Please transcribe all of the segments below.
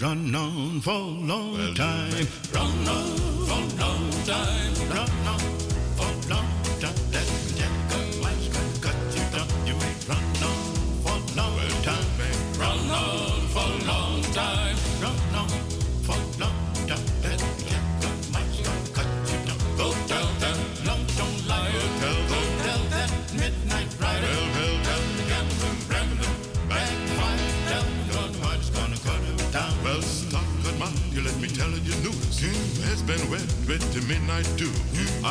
run on for a long Well, time. Run on for a long time.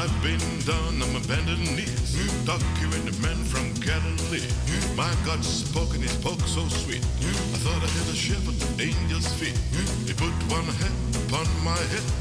I've been on my bended knees, documenting the men from Galilee. My God spoke and he spoke so sweet. I thought I heard a shepherd angel's feet. He put one hand upon my head.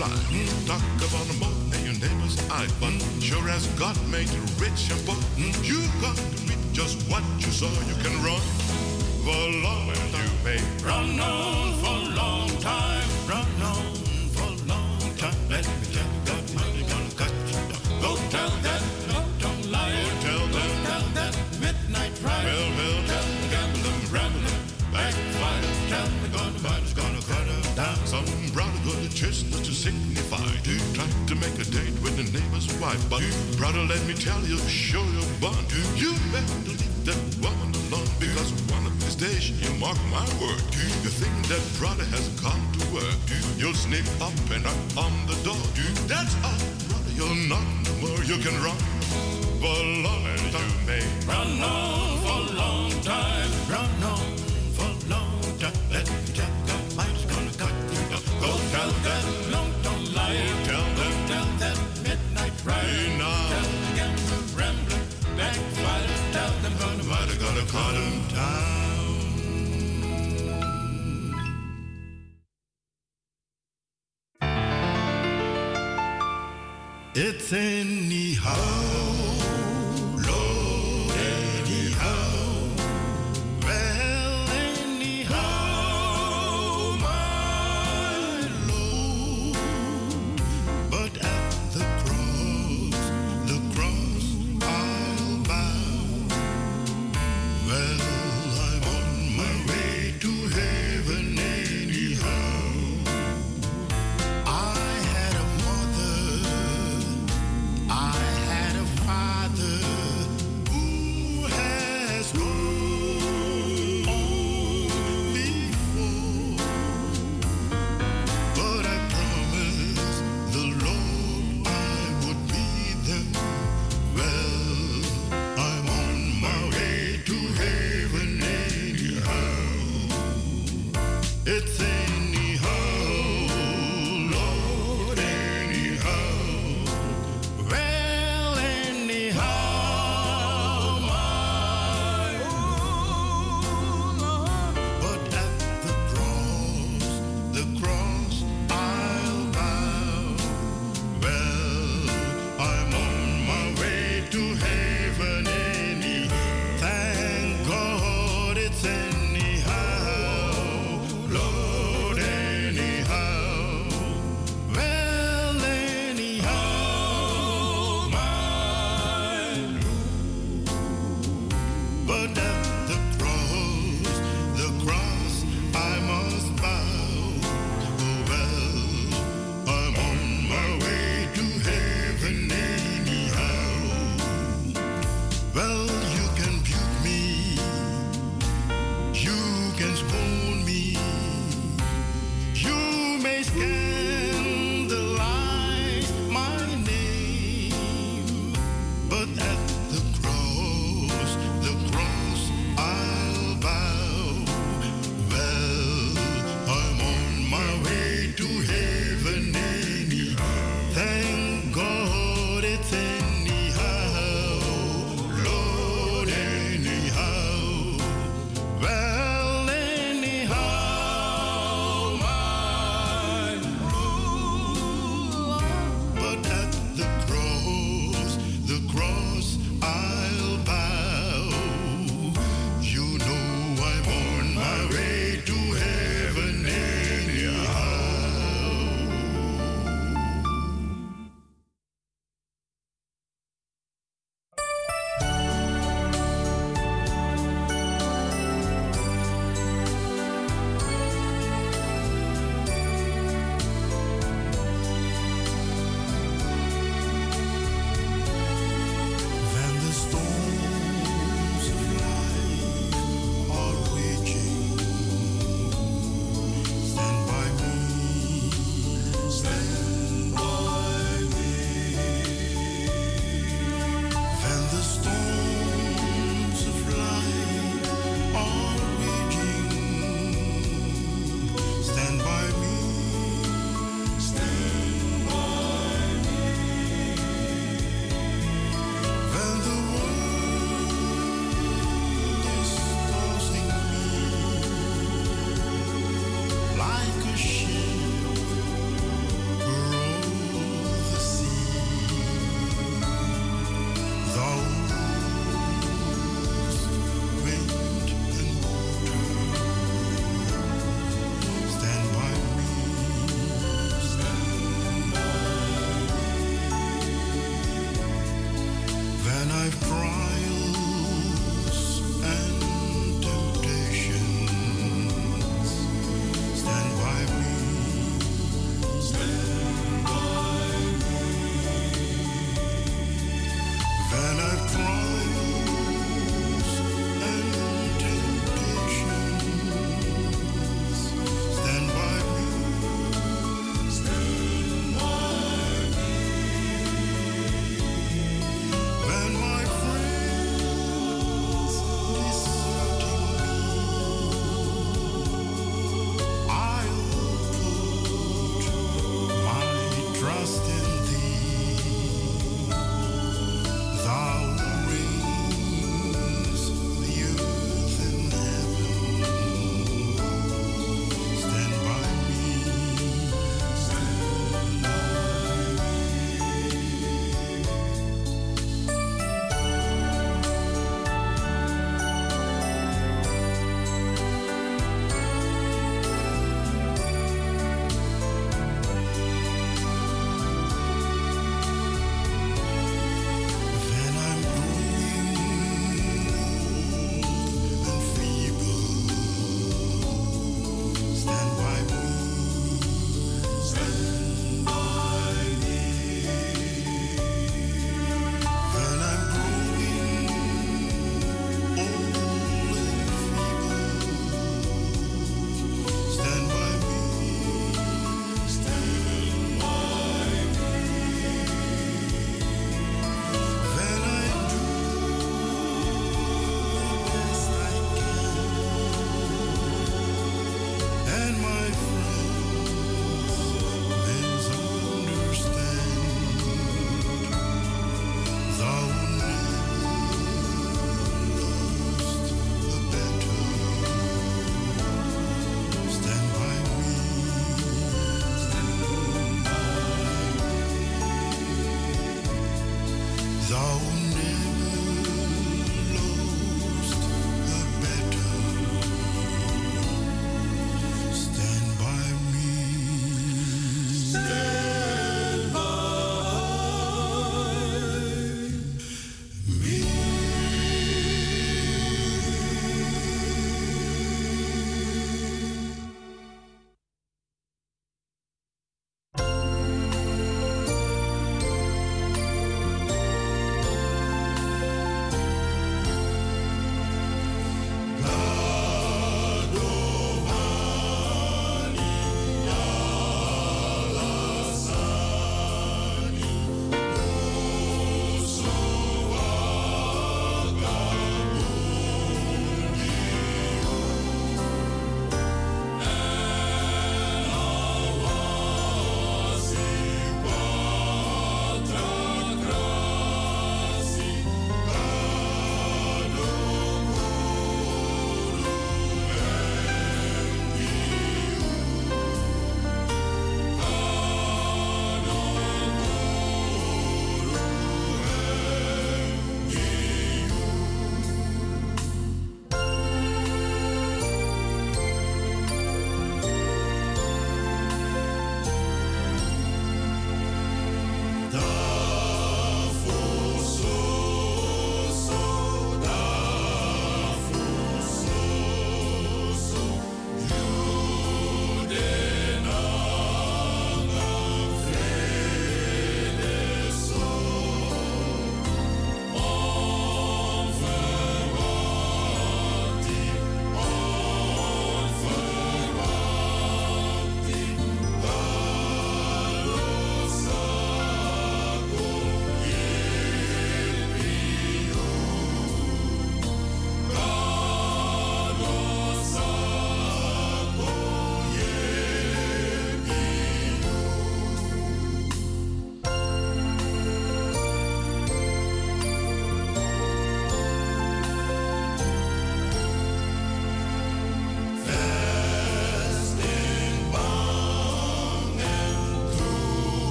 And slide, talk about the moon and your neighbor's eye, but sure as God made you rich and poor, you got to reap just what you saw. You can run for long time. You may Run on for a long time. Run on for a long time. Let me tell you, God what's gonna cut you down. Go tell that long-tongued liar. Go tell. Go tell that midnight rider. Well, well. Tell the gambling, rambling, backfire. Tell the God what's But brother, let me tell you, show your bond. You better leave that woman alone because one of these days, you mark my word. You think that brother has come to work. You'll sneak up and knock on the door. That's all, brother. you're not no more. You can run for long time. You may Run on for a long time. Mighty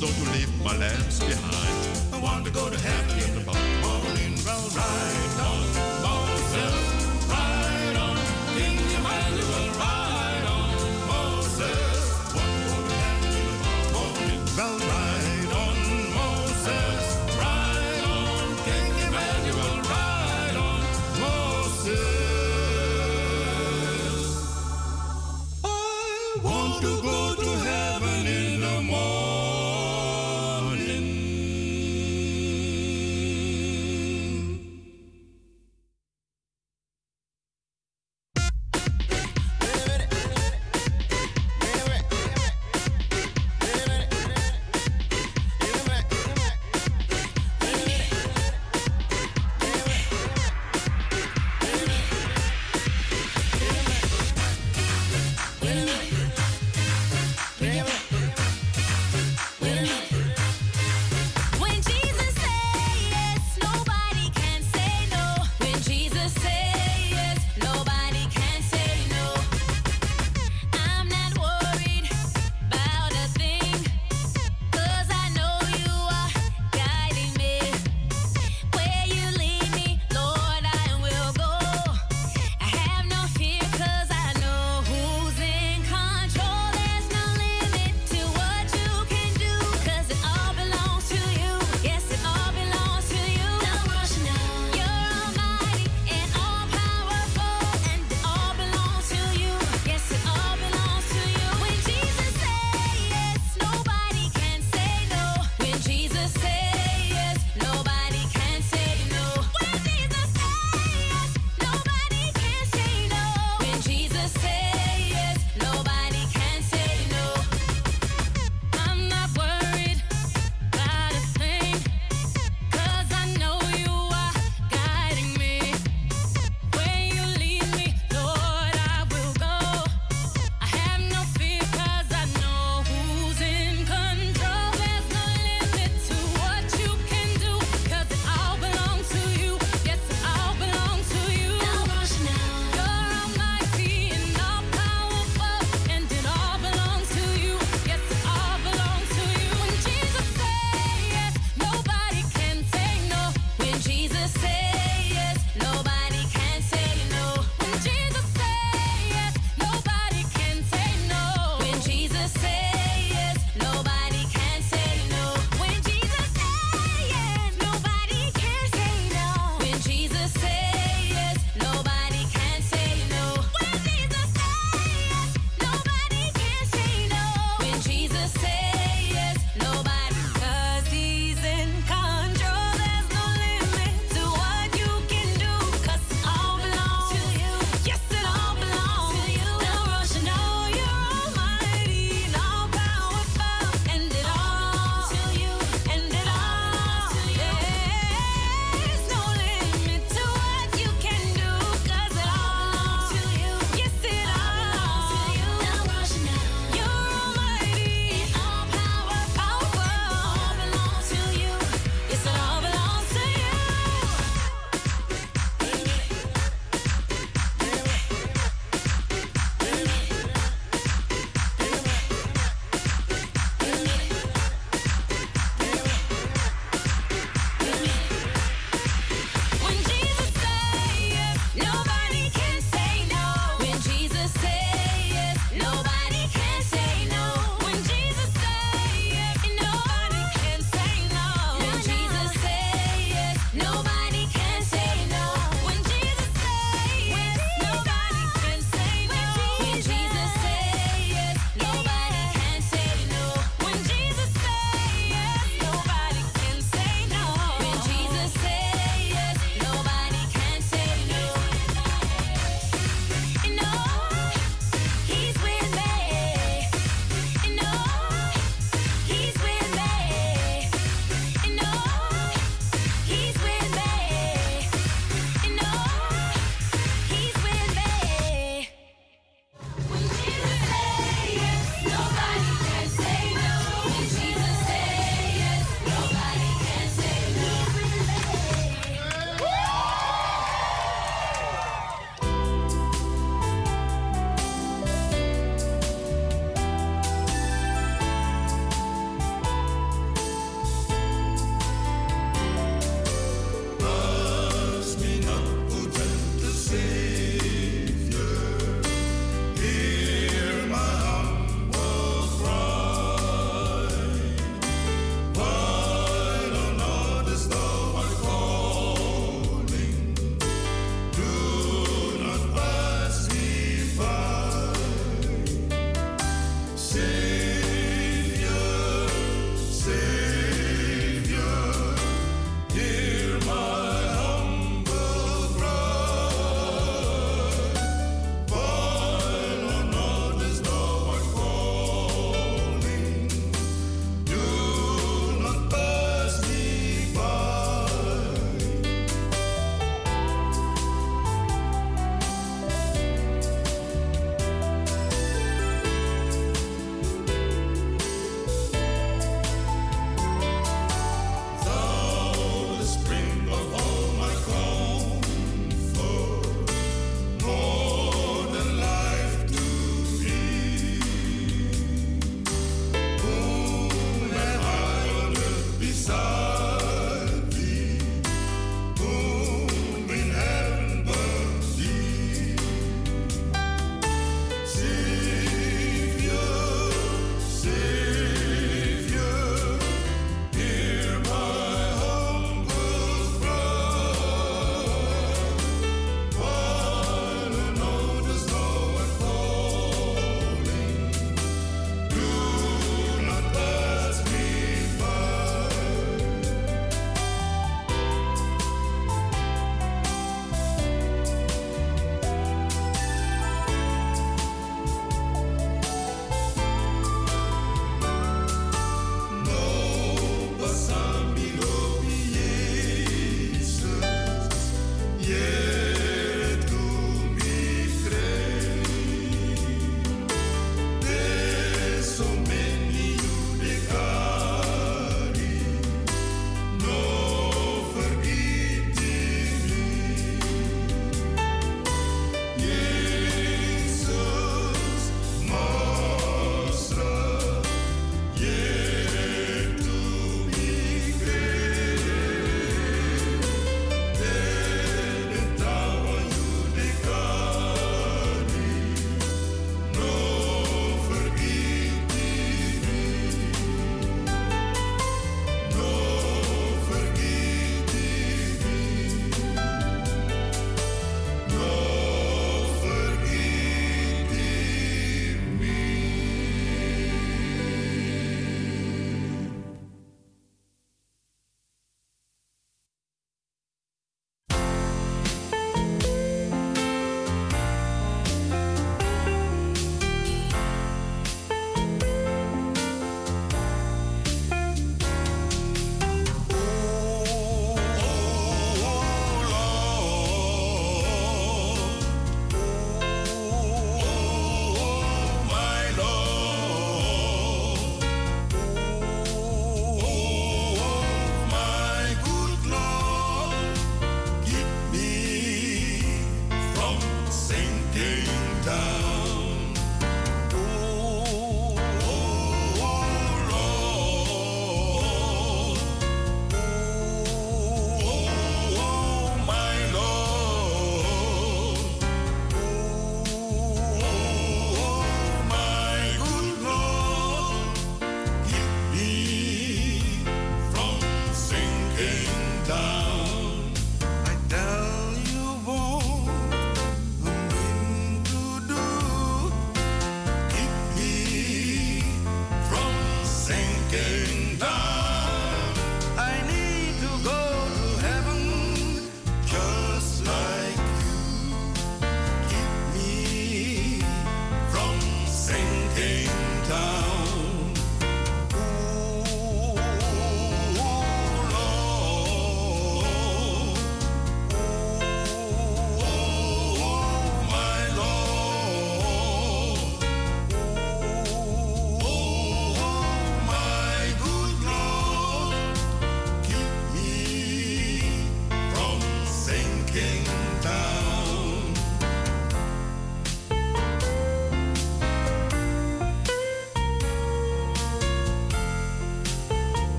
Don't you leave my lambs behind. I want to go to heaven.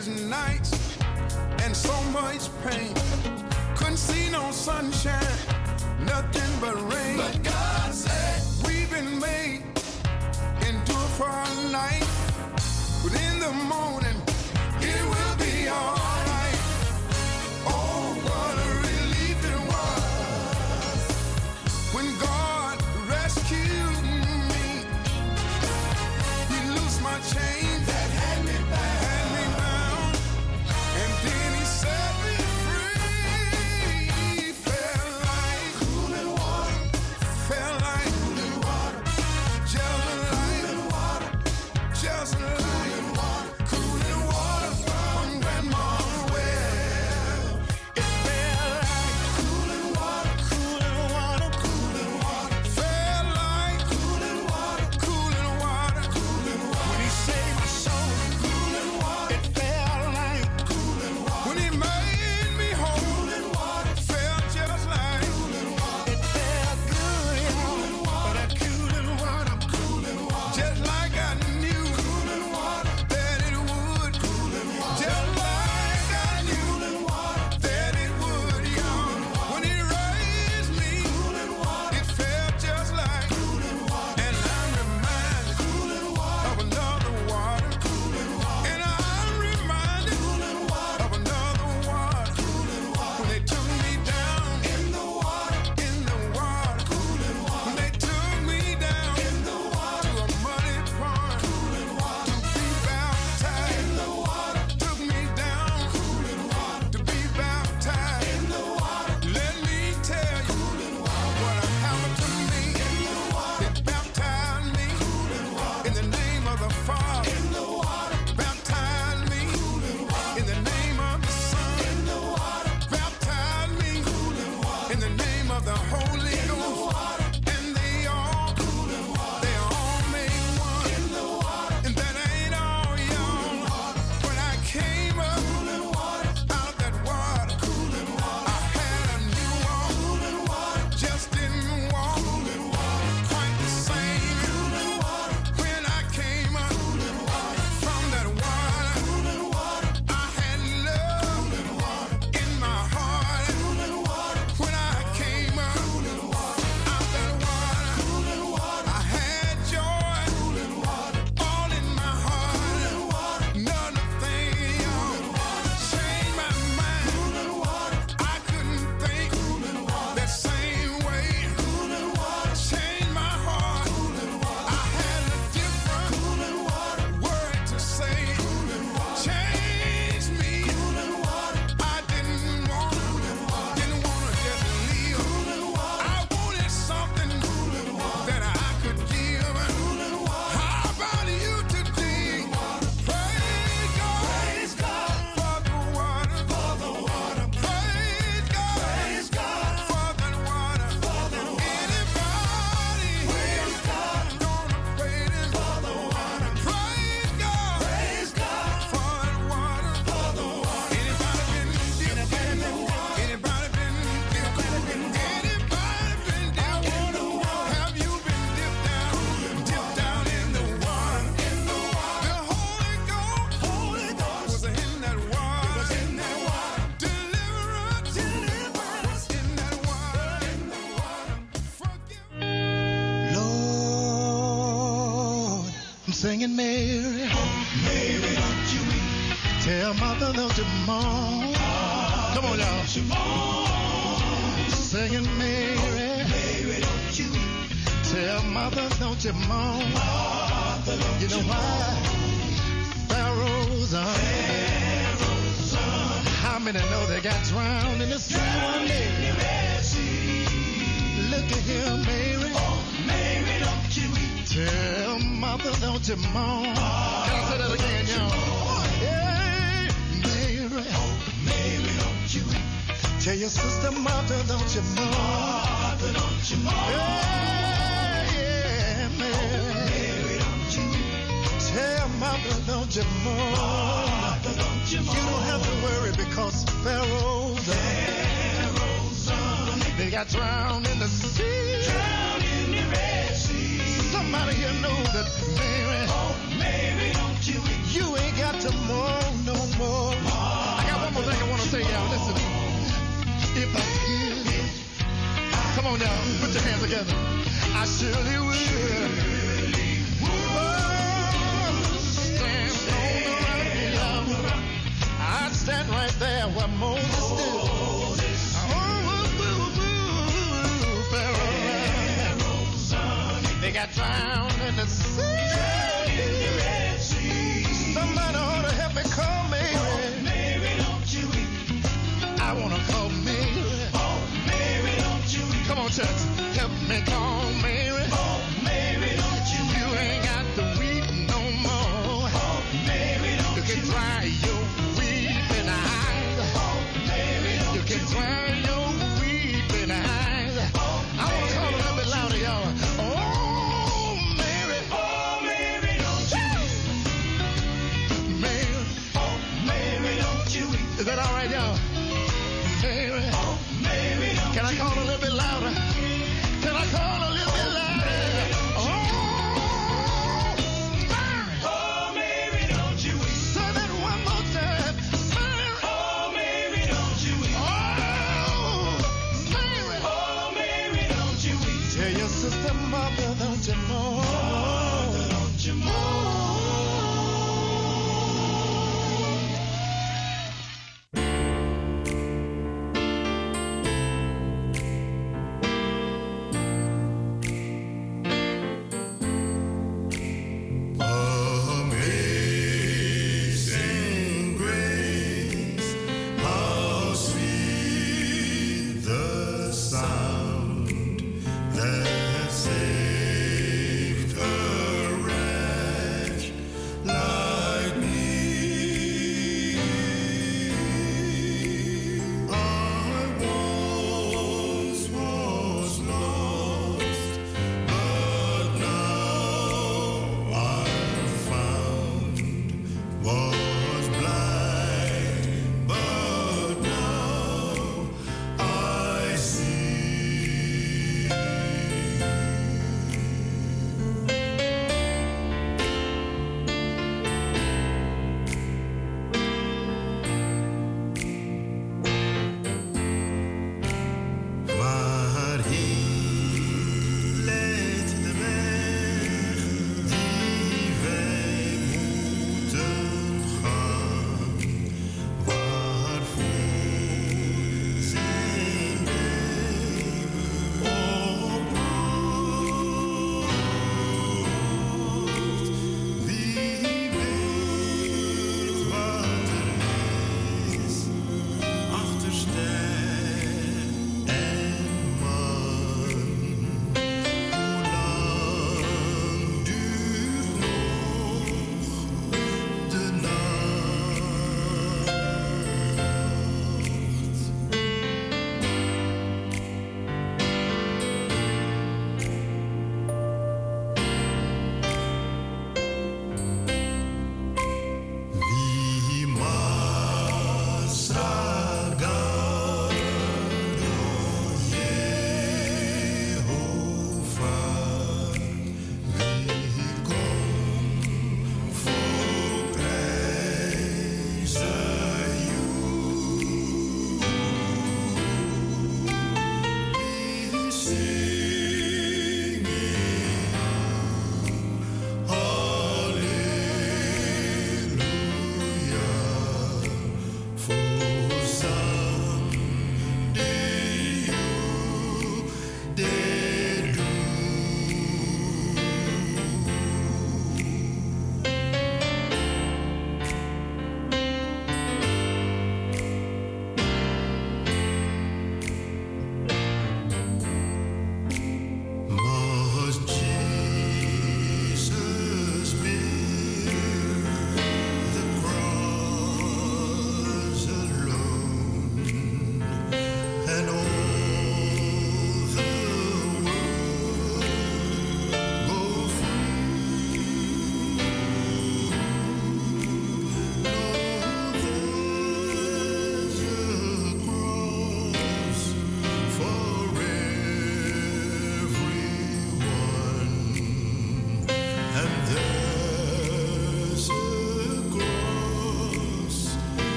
sleepless nights and so much pain. Couldn't see no sunshine, nothing but rain. But God said, We've been made into a far night, but in the morning.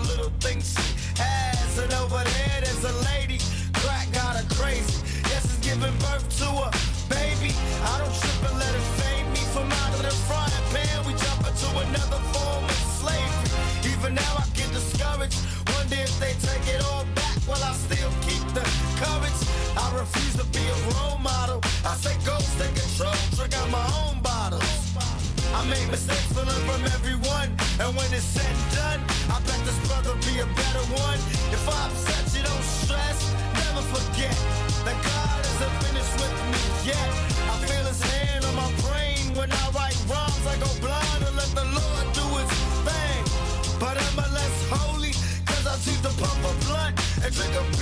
Little things she has. Drink a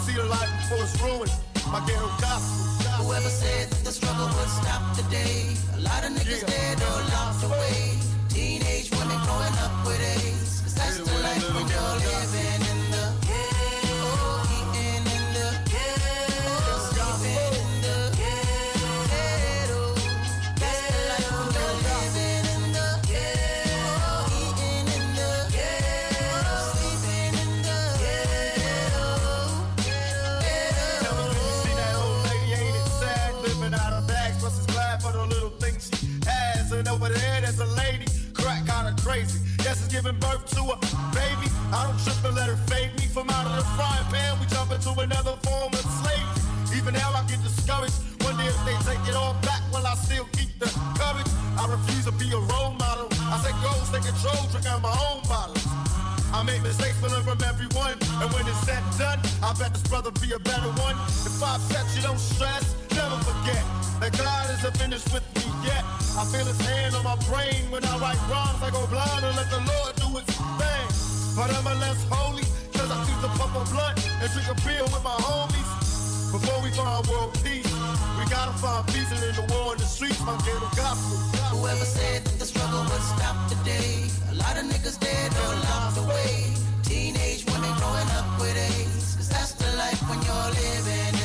see a life before it's ruined. My ghetto gospel. Whoever said that the struggle would stop today? A lot of niggas yeah. dead or lost away. Teenage women growing up with it. Even now I get discouraged. Wonder if they take it all back, while I still keep the courage? I refuse to be a role model. I set goals, take control, drink out my own bottle. I make mistakes, but learn from everyone. And when it's said and done, I bet this brother be a better one. If I bet you don't stress, never forget that God isn't finished with me yet. I feel His hand on my brain when I write rhymes. I go blind and let the Lord do His thing. But I'm less holy, cause I choose to pump a blunt and drink a beer with my gotta find people in the war in the streets, my ghetto gospel. Whoever said that the struggle would stop today, a lot of niggas dead or locked away. Teenage women growing up with AIDS, cause that's the life when you're living.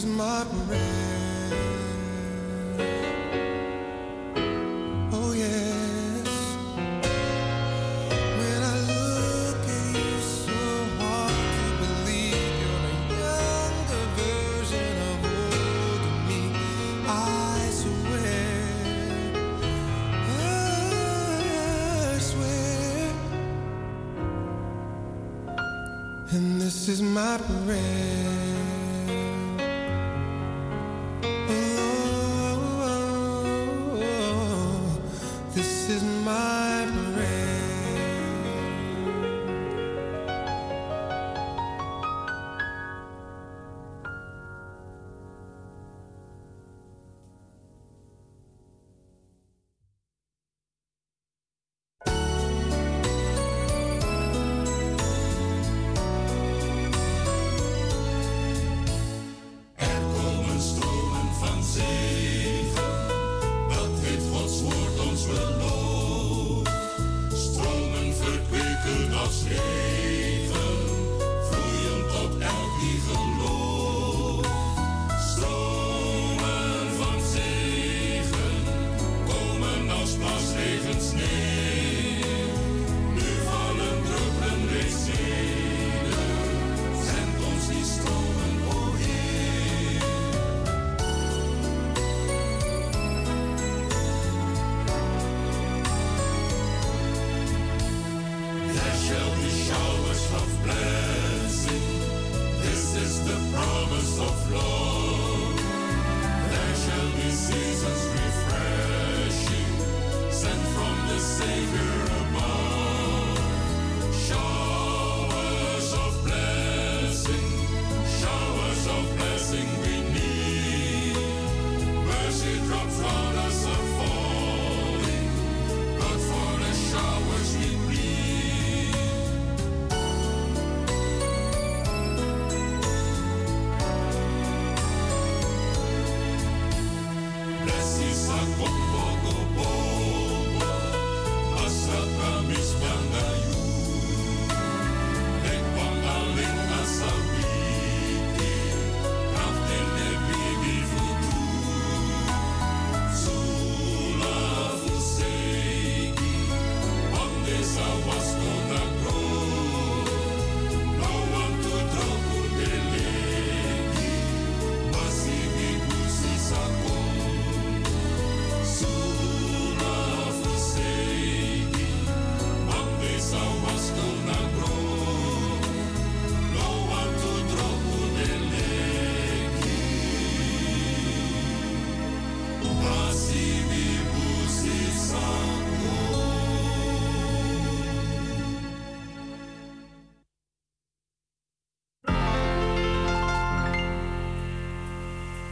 Is my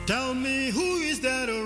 Tell me who is that oh?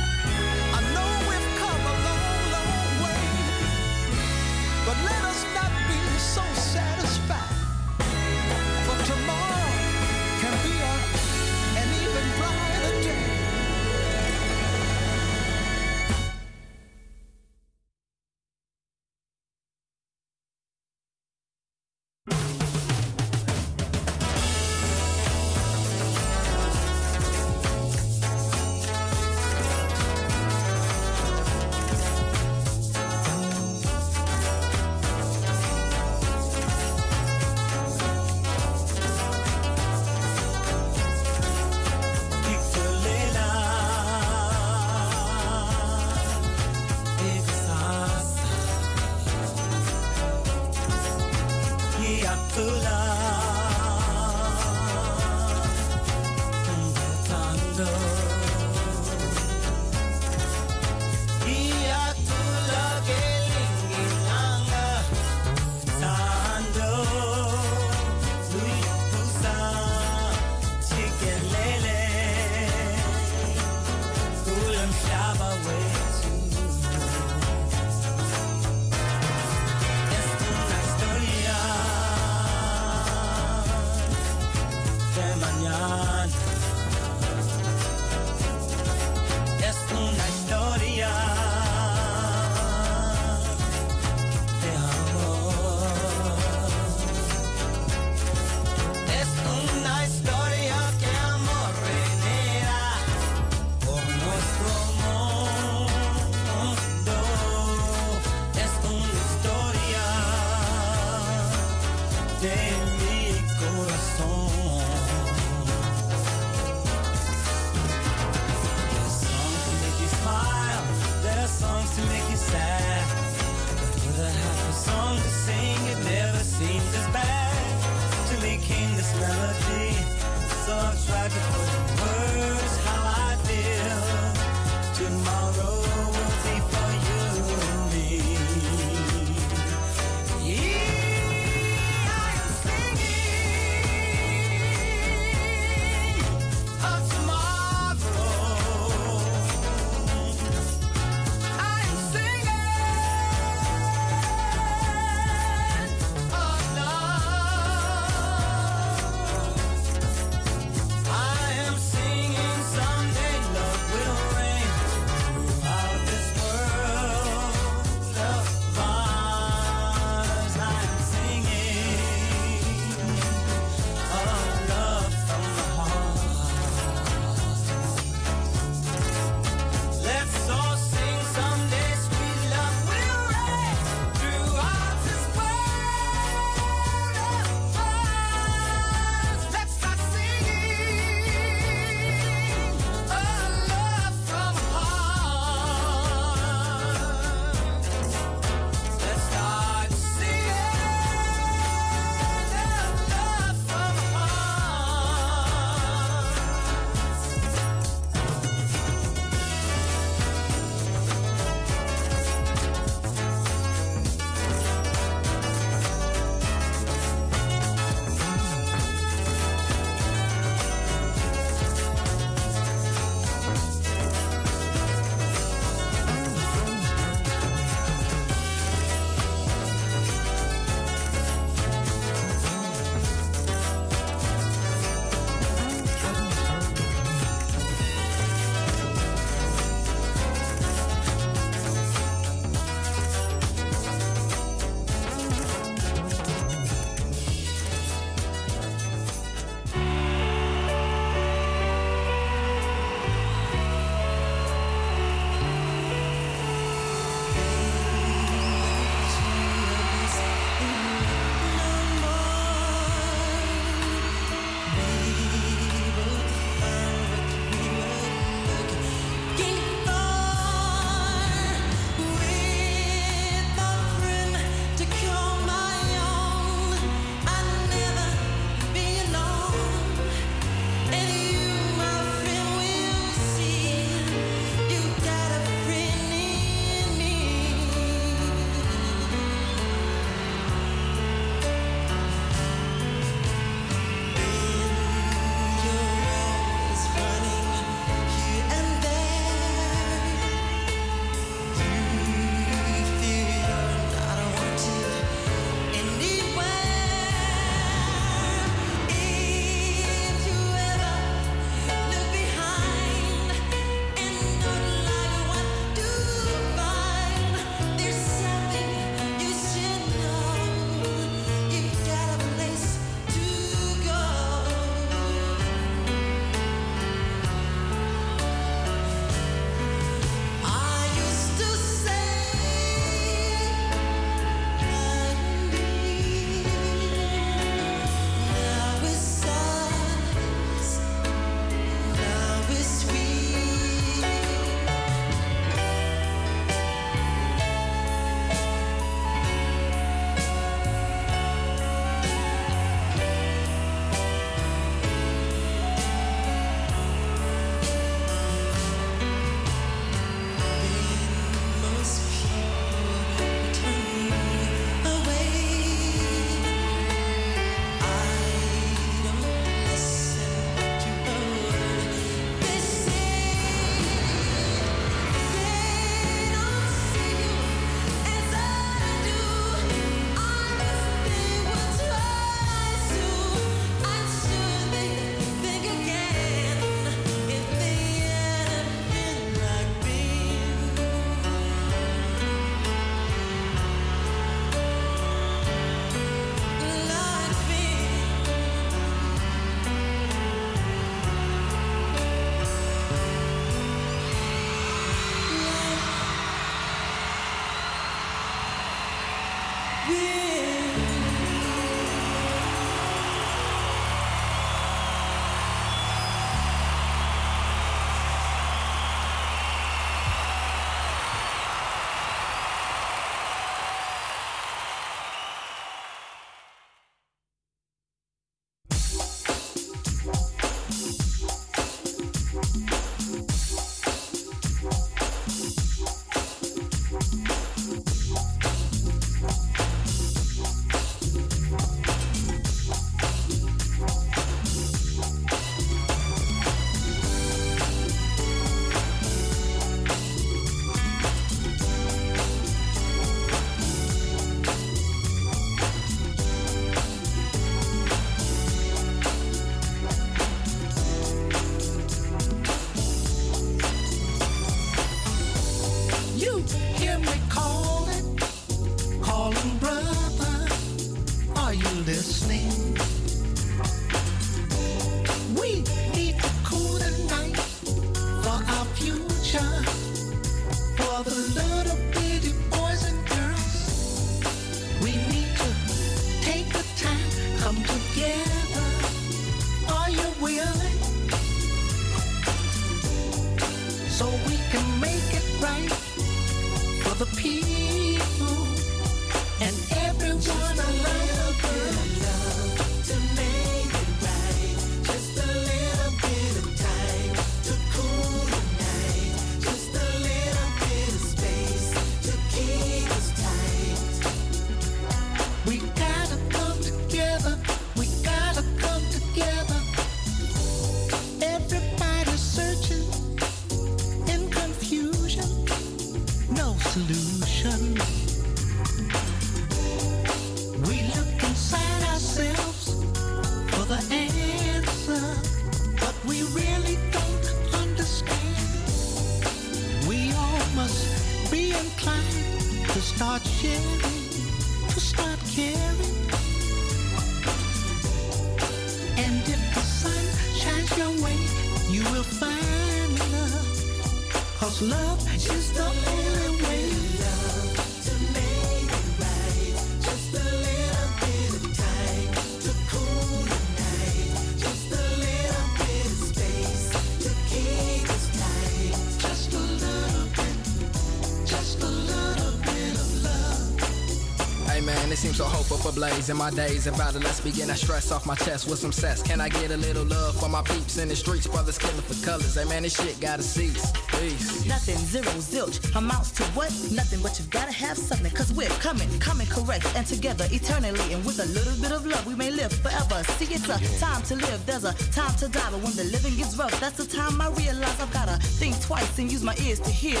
ablaze in my days of begin I stress off my chest with some cess. Can I get a little love for my peeps in the streets? Brothers killing for colors. Hey man, this shit gotta cease. Peace. Nothing, zero, zilch. Amounts to what? Nothing, but you gotta have something. Cause we're coming, coming correct and together eternally. And with a little bit of love, we may live forever. See, it's a time to live, there's a time to die. But when the living gets rough, that's the time I realize I've gotta think twice and use my ears to hear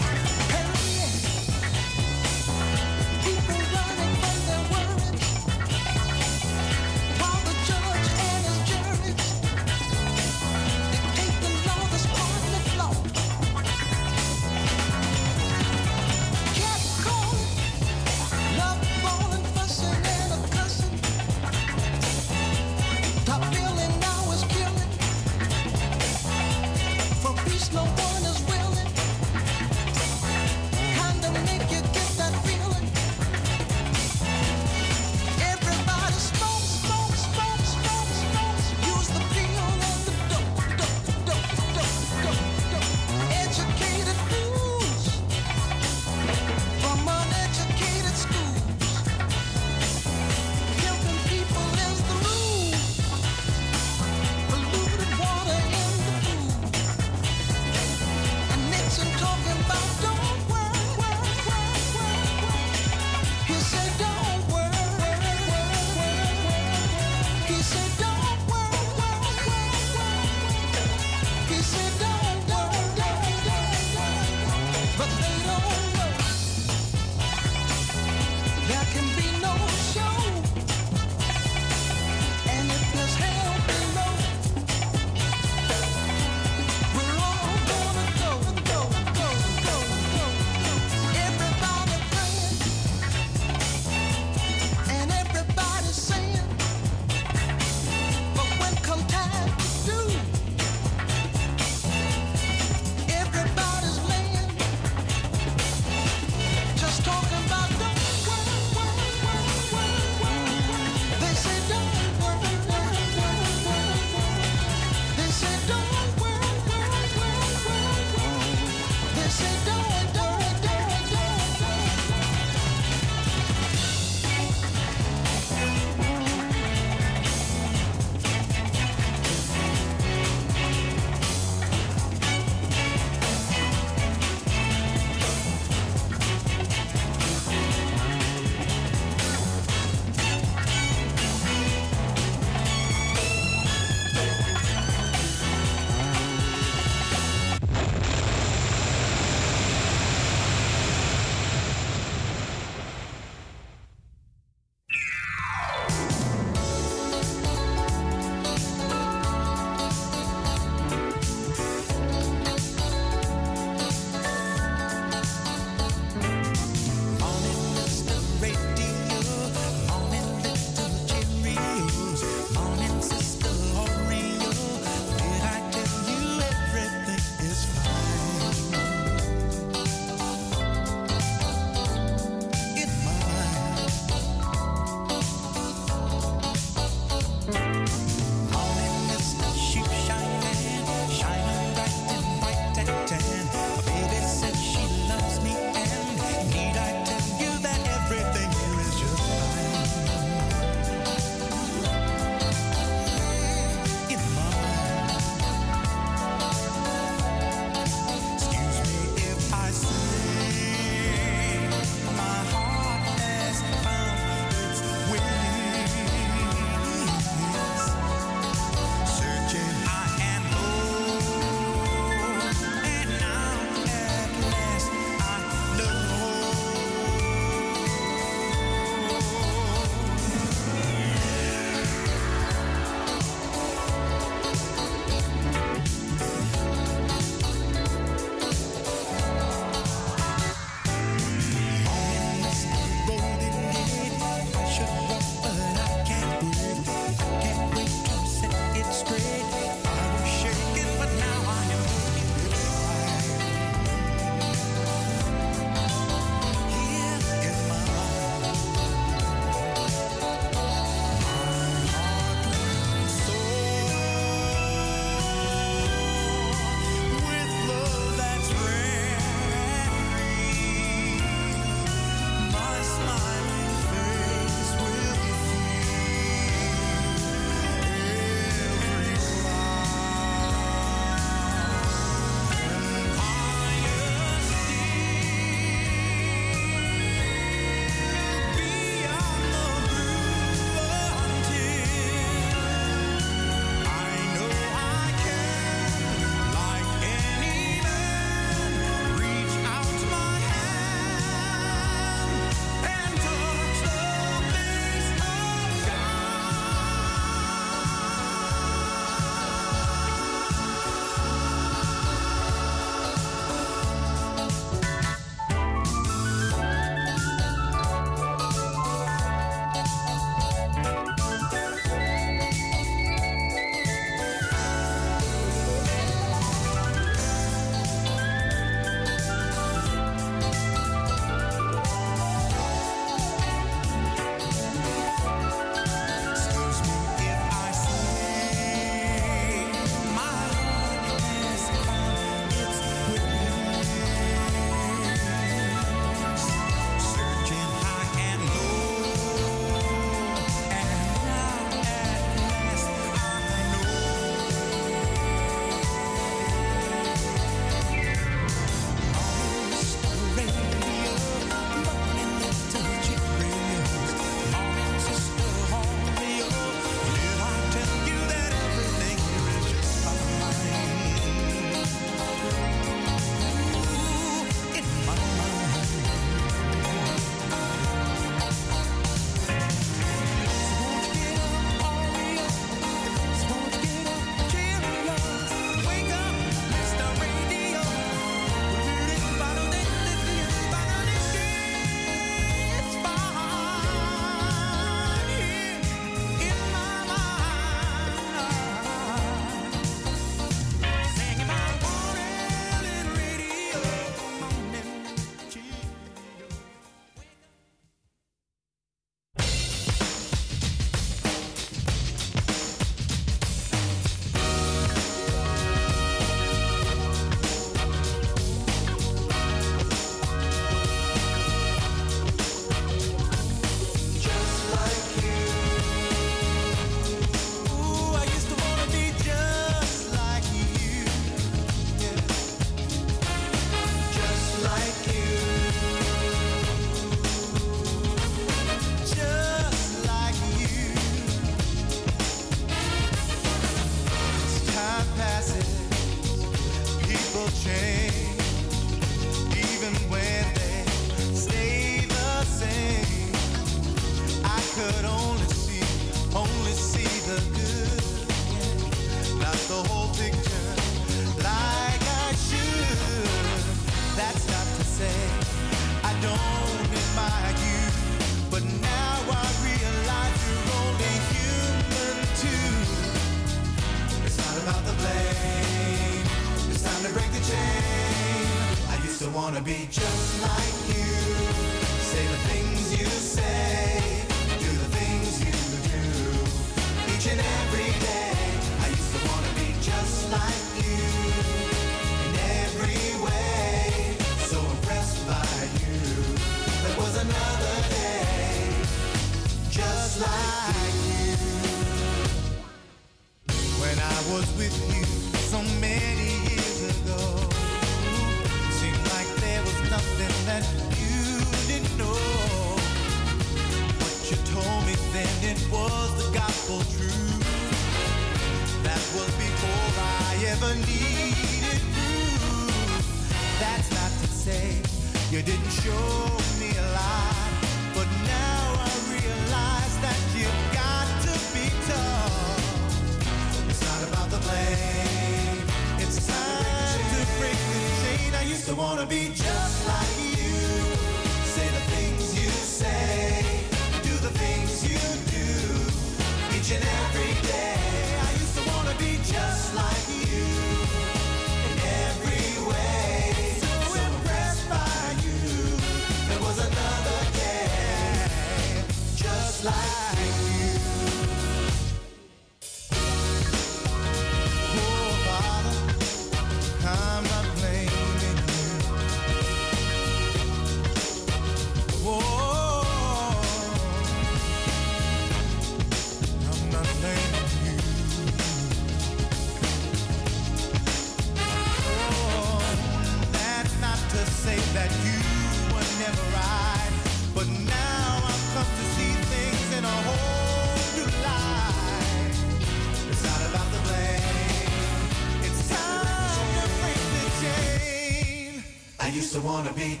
wanna be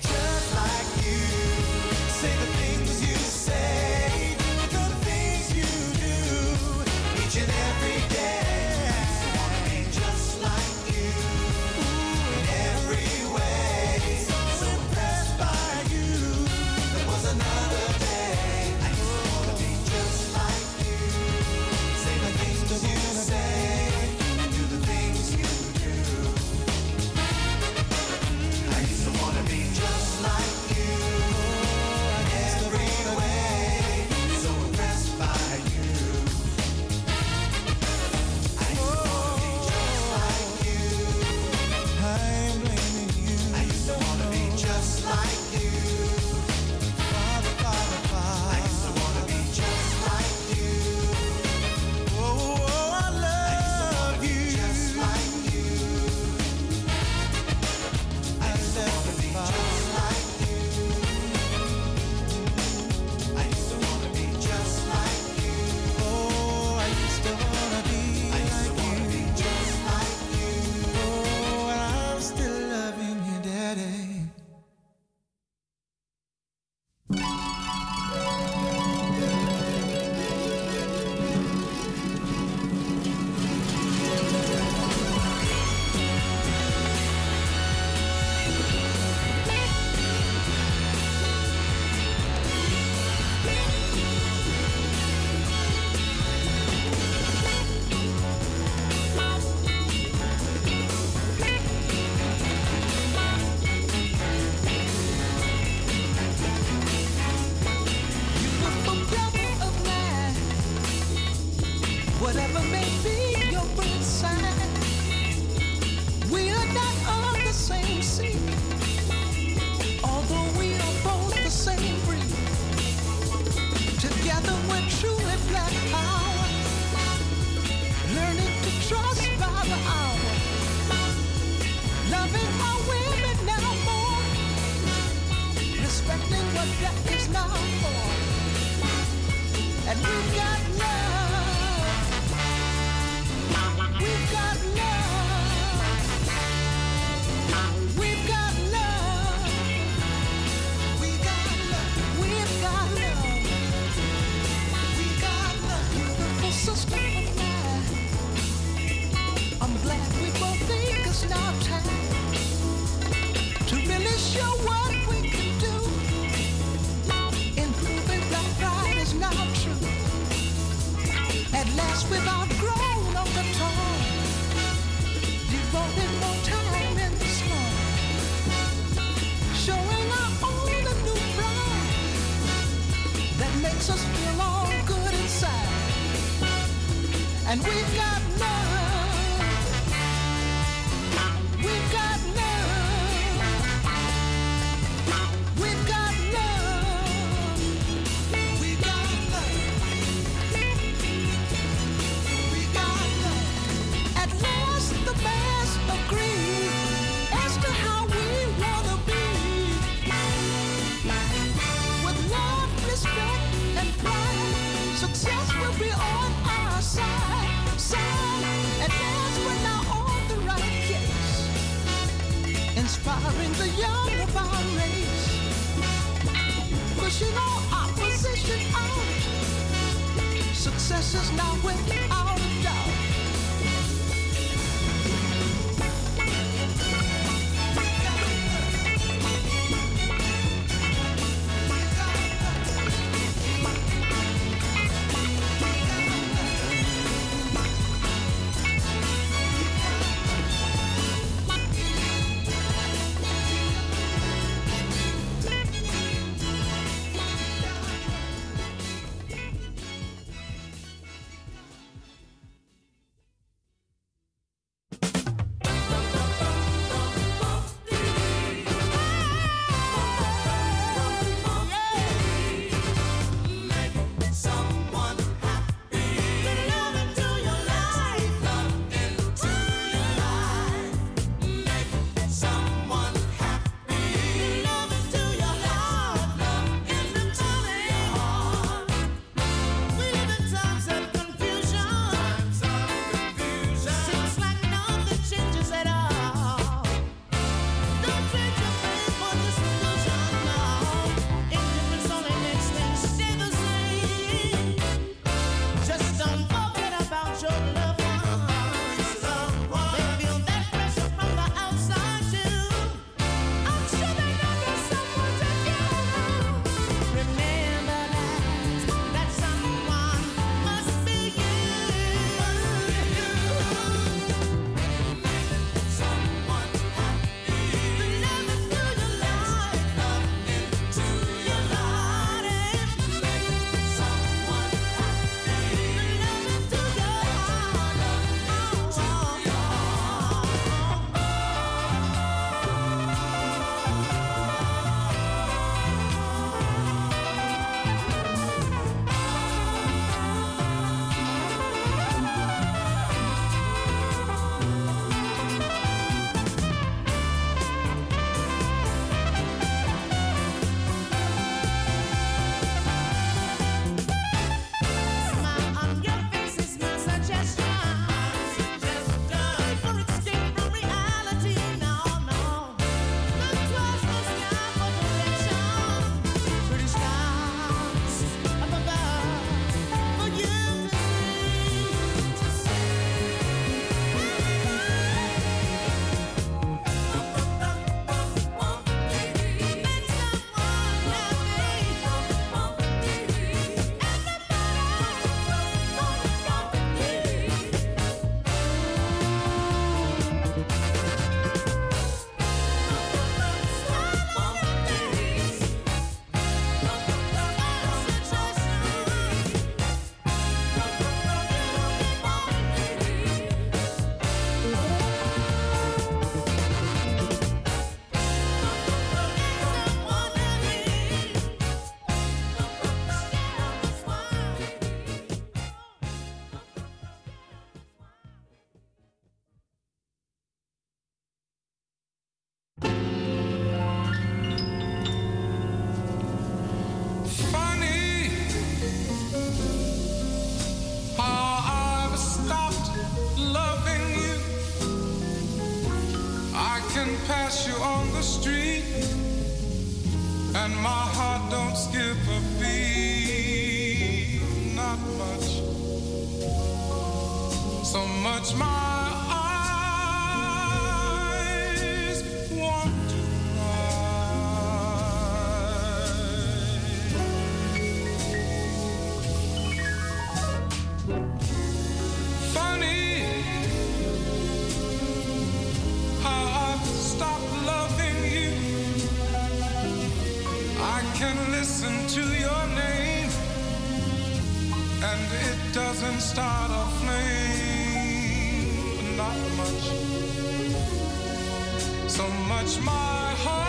much my heart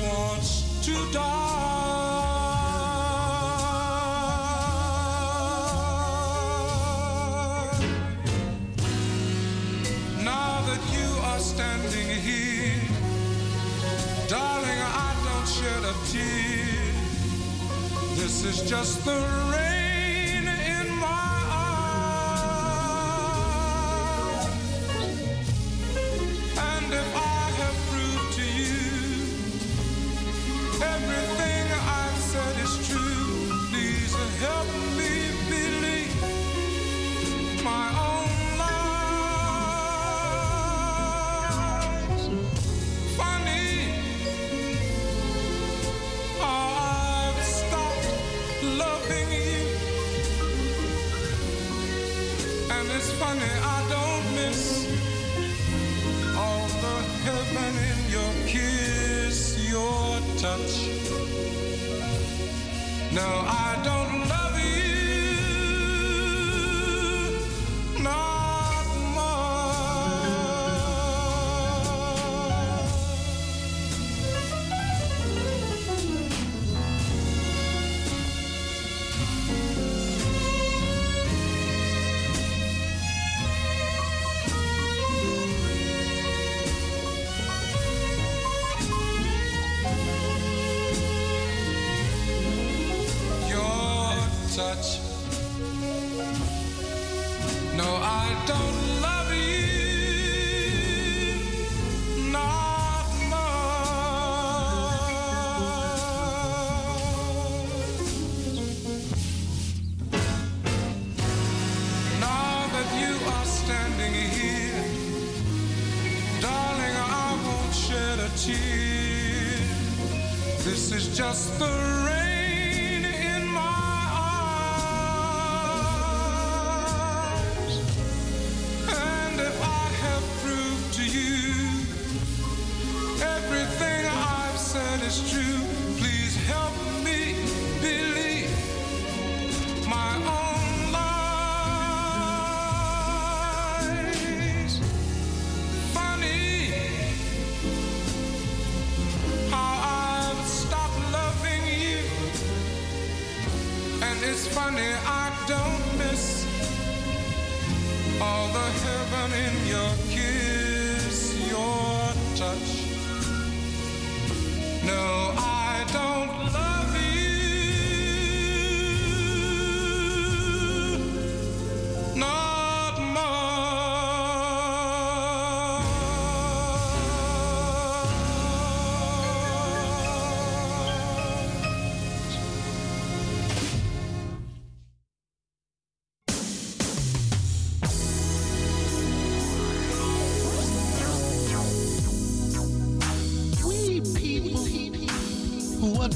wants to die. Now that you are standing here, darling, I don't shed a tear. This is just the rain.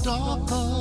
stop.